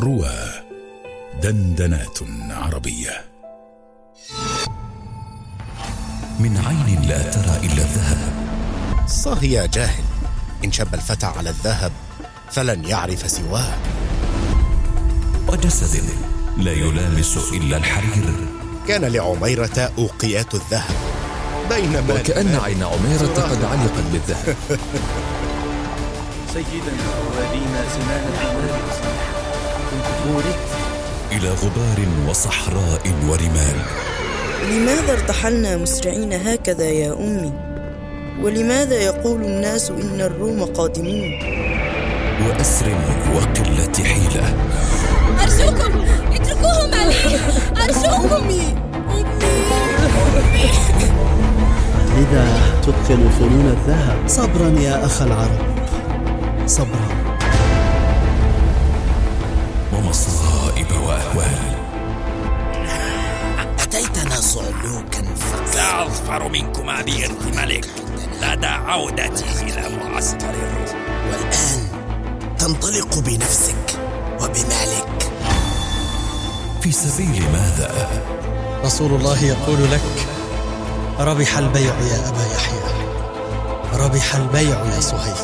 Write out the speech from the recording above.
رواه دندنات عربية. من عين لا ترى إلا الذهب. صه يا جاهل إن شب الفتى على الذهب فلن يعرف سواه. وجسد لا يلامس إلا الحرير. كان لعميرة أوقيات الذهب بينما وكأن عين عميرة قد علقت بالذهب. سيدنا ولينا زمان الأعمال كنت بوركت إلى غبار وصحراء ورمال. لماذا ارتحلنا مسرعين هكذا يا أمي؟ ولماذا يقول الناس إن الروم قادمون؟ وأسر وقلة حيلة. أرجوكم اتركوهم علي. أرجوكم. أمي! لذا تتقن فنون الذهب صبرا يا أخ العرب. صبرا. وأهوال أتيتنا صعلوكا سأظفر منكما بإرث ملك لدى عودتي إلى معسكر الروم. والآن تنطلق بنفسك وبمالك. في سبيل ماذا؟ رسول الله يقول لك ربح البيع يا أبا يحيى. ربح البيع يا صهيب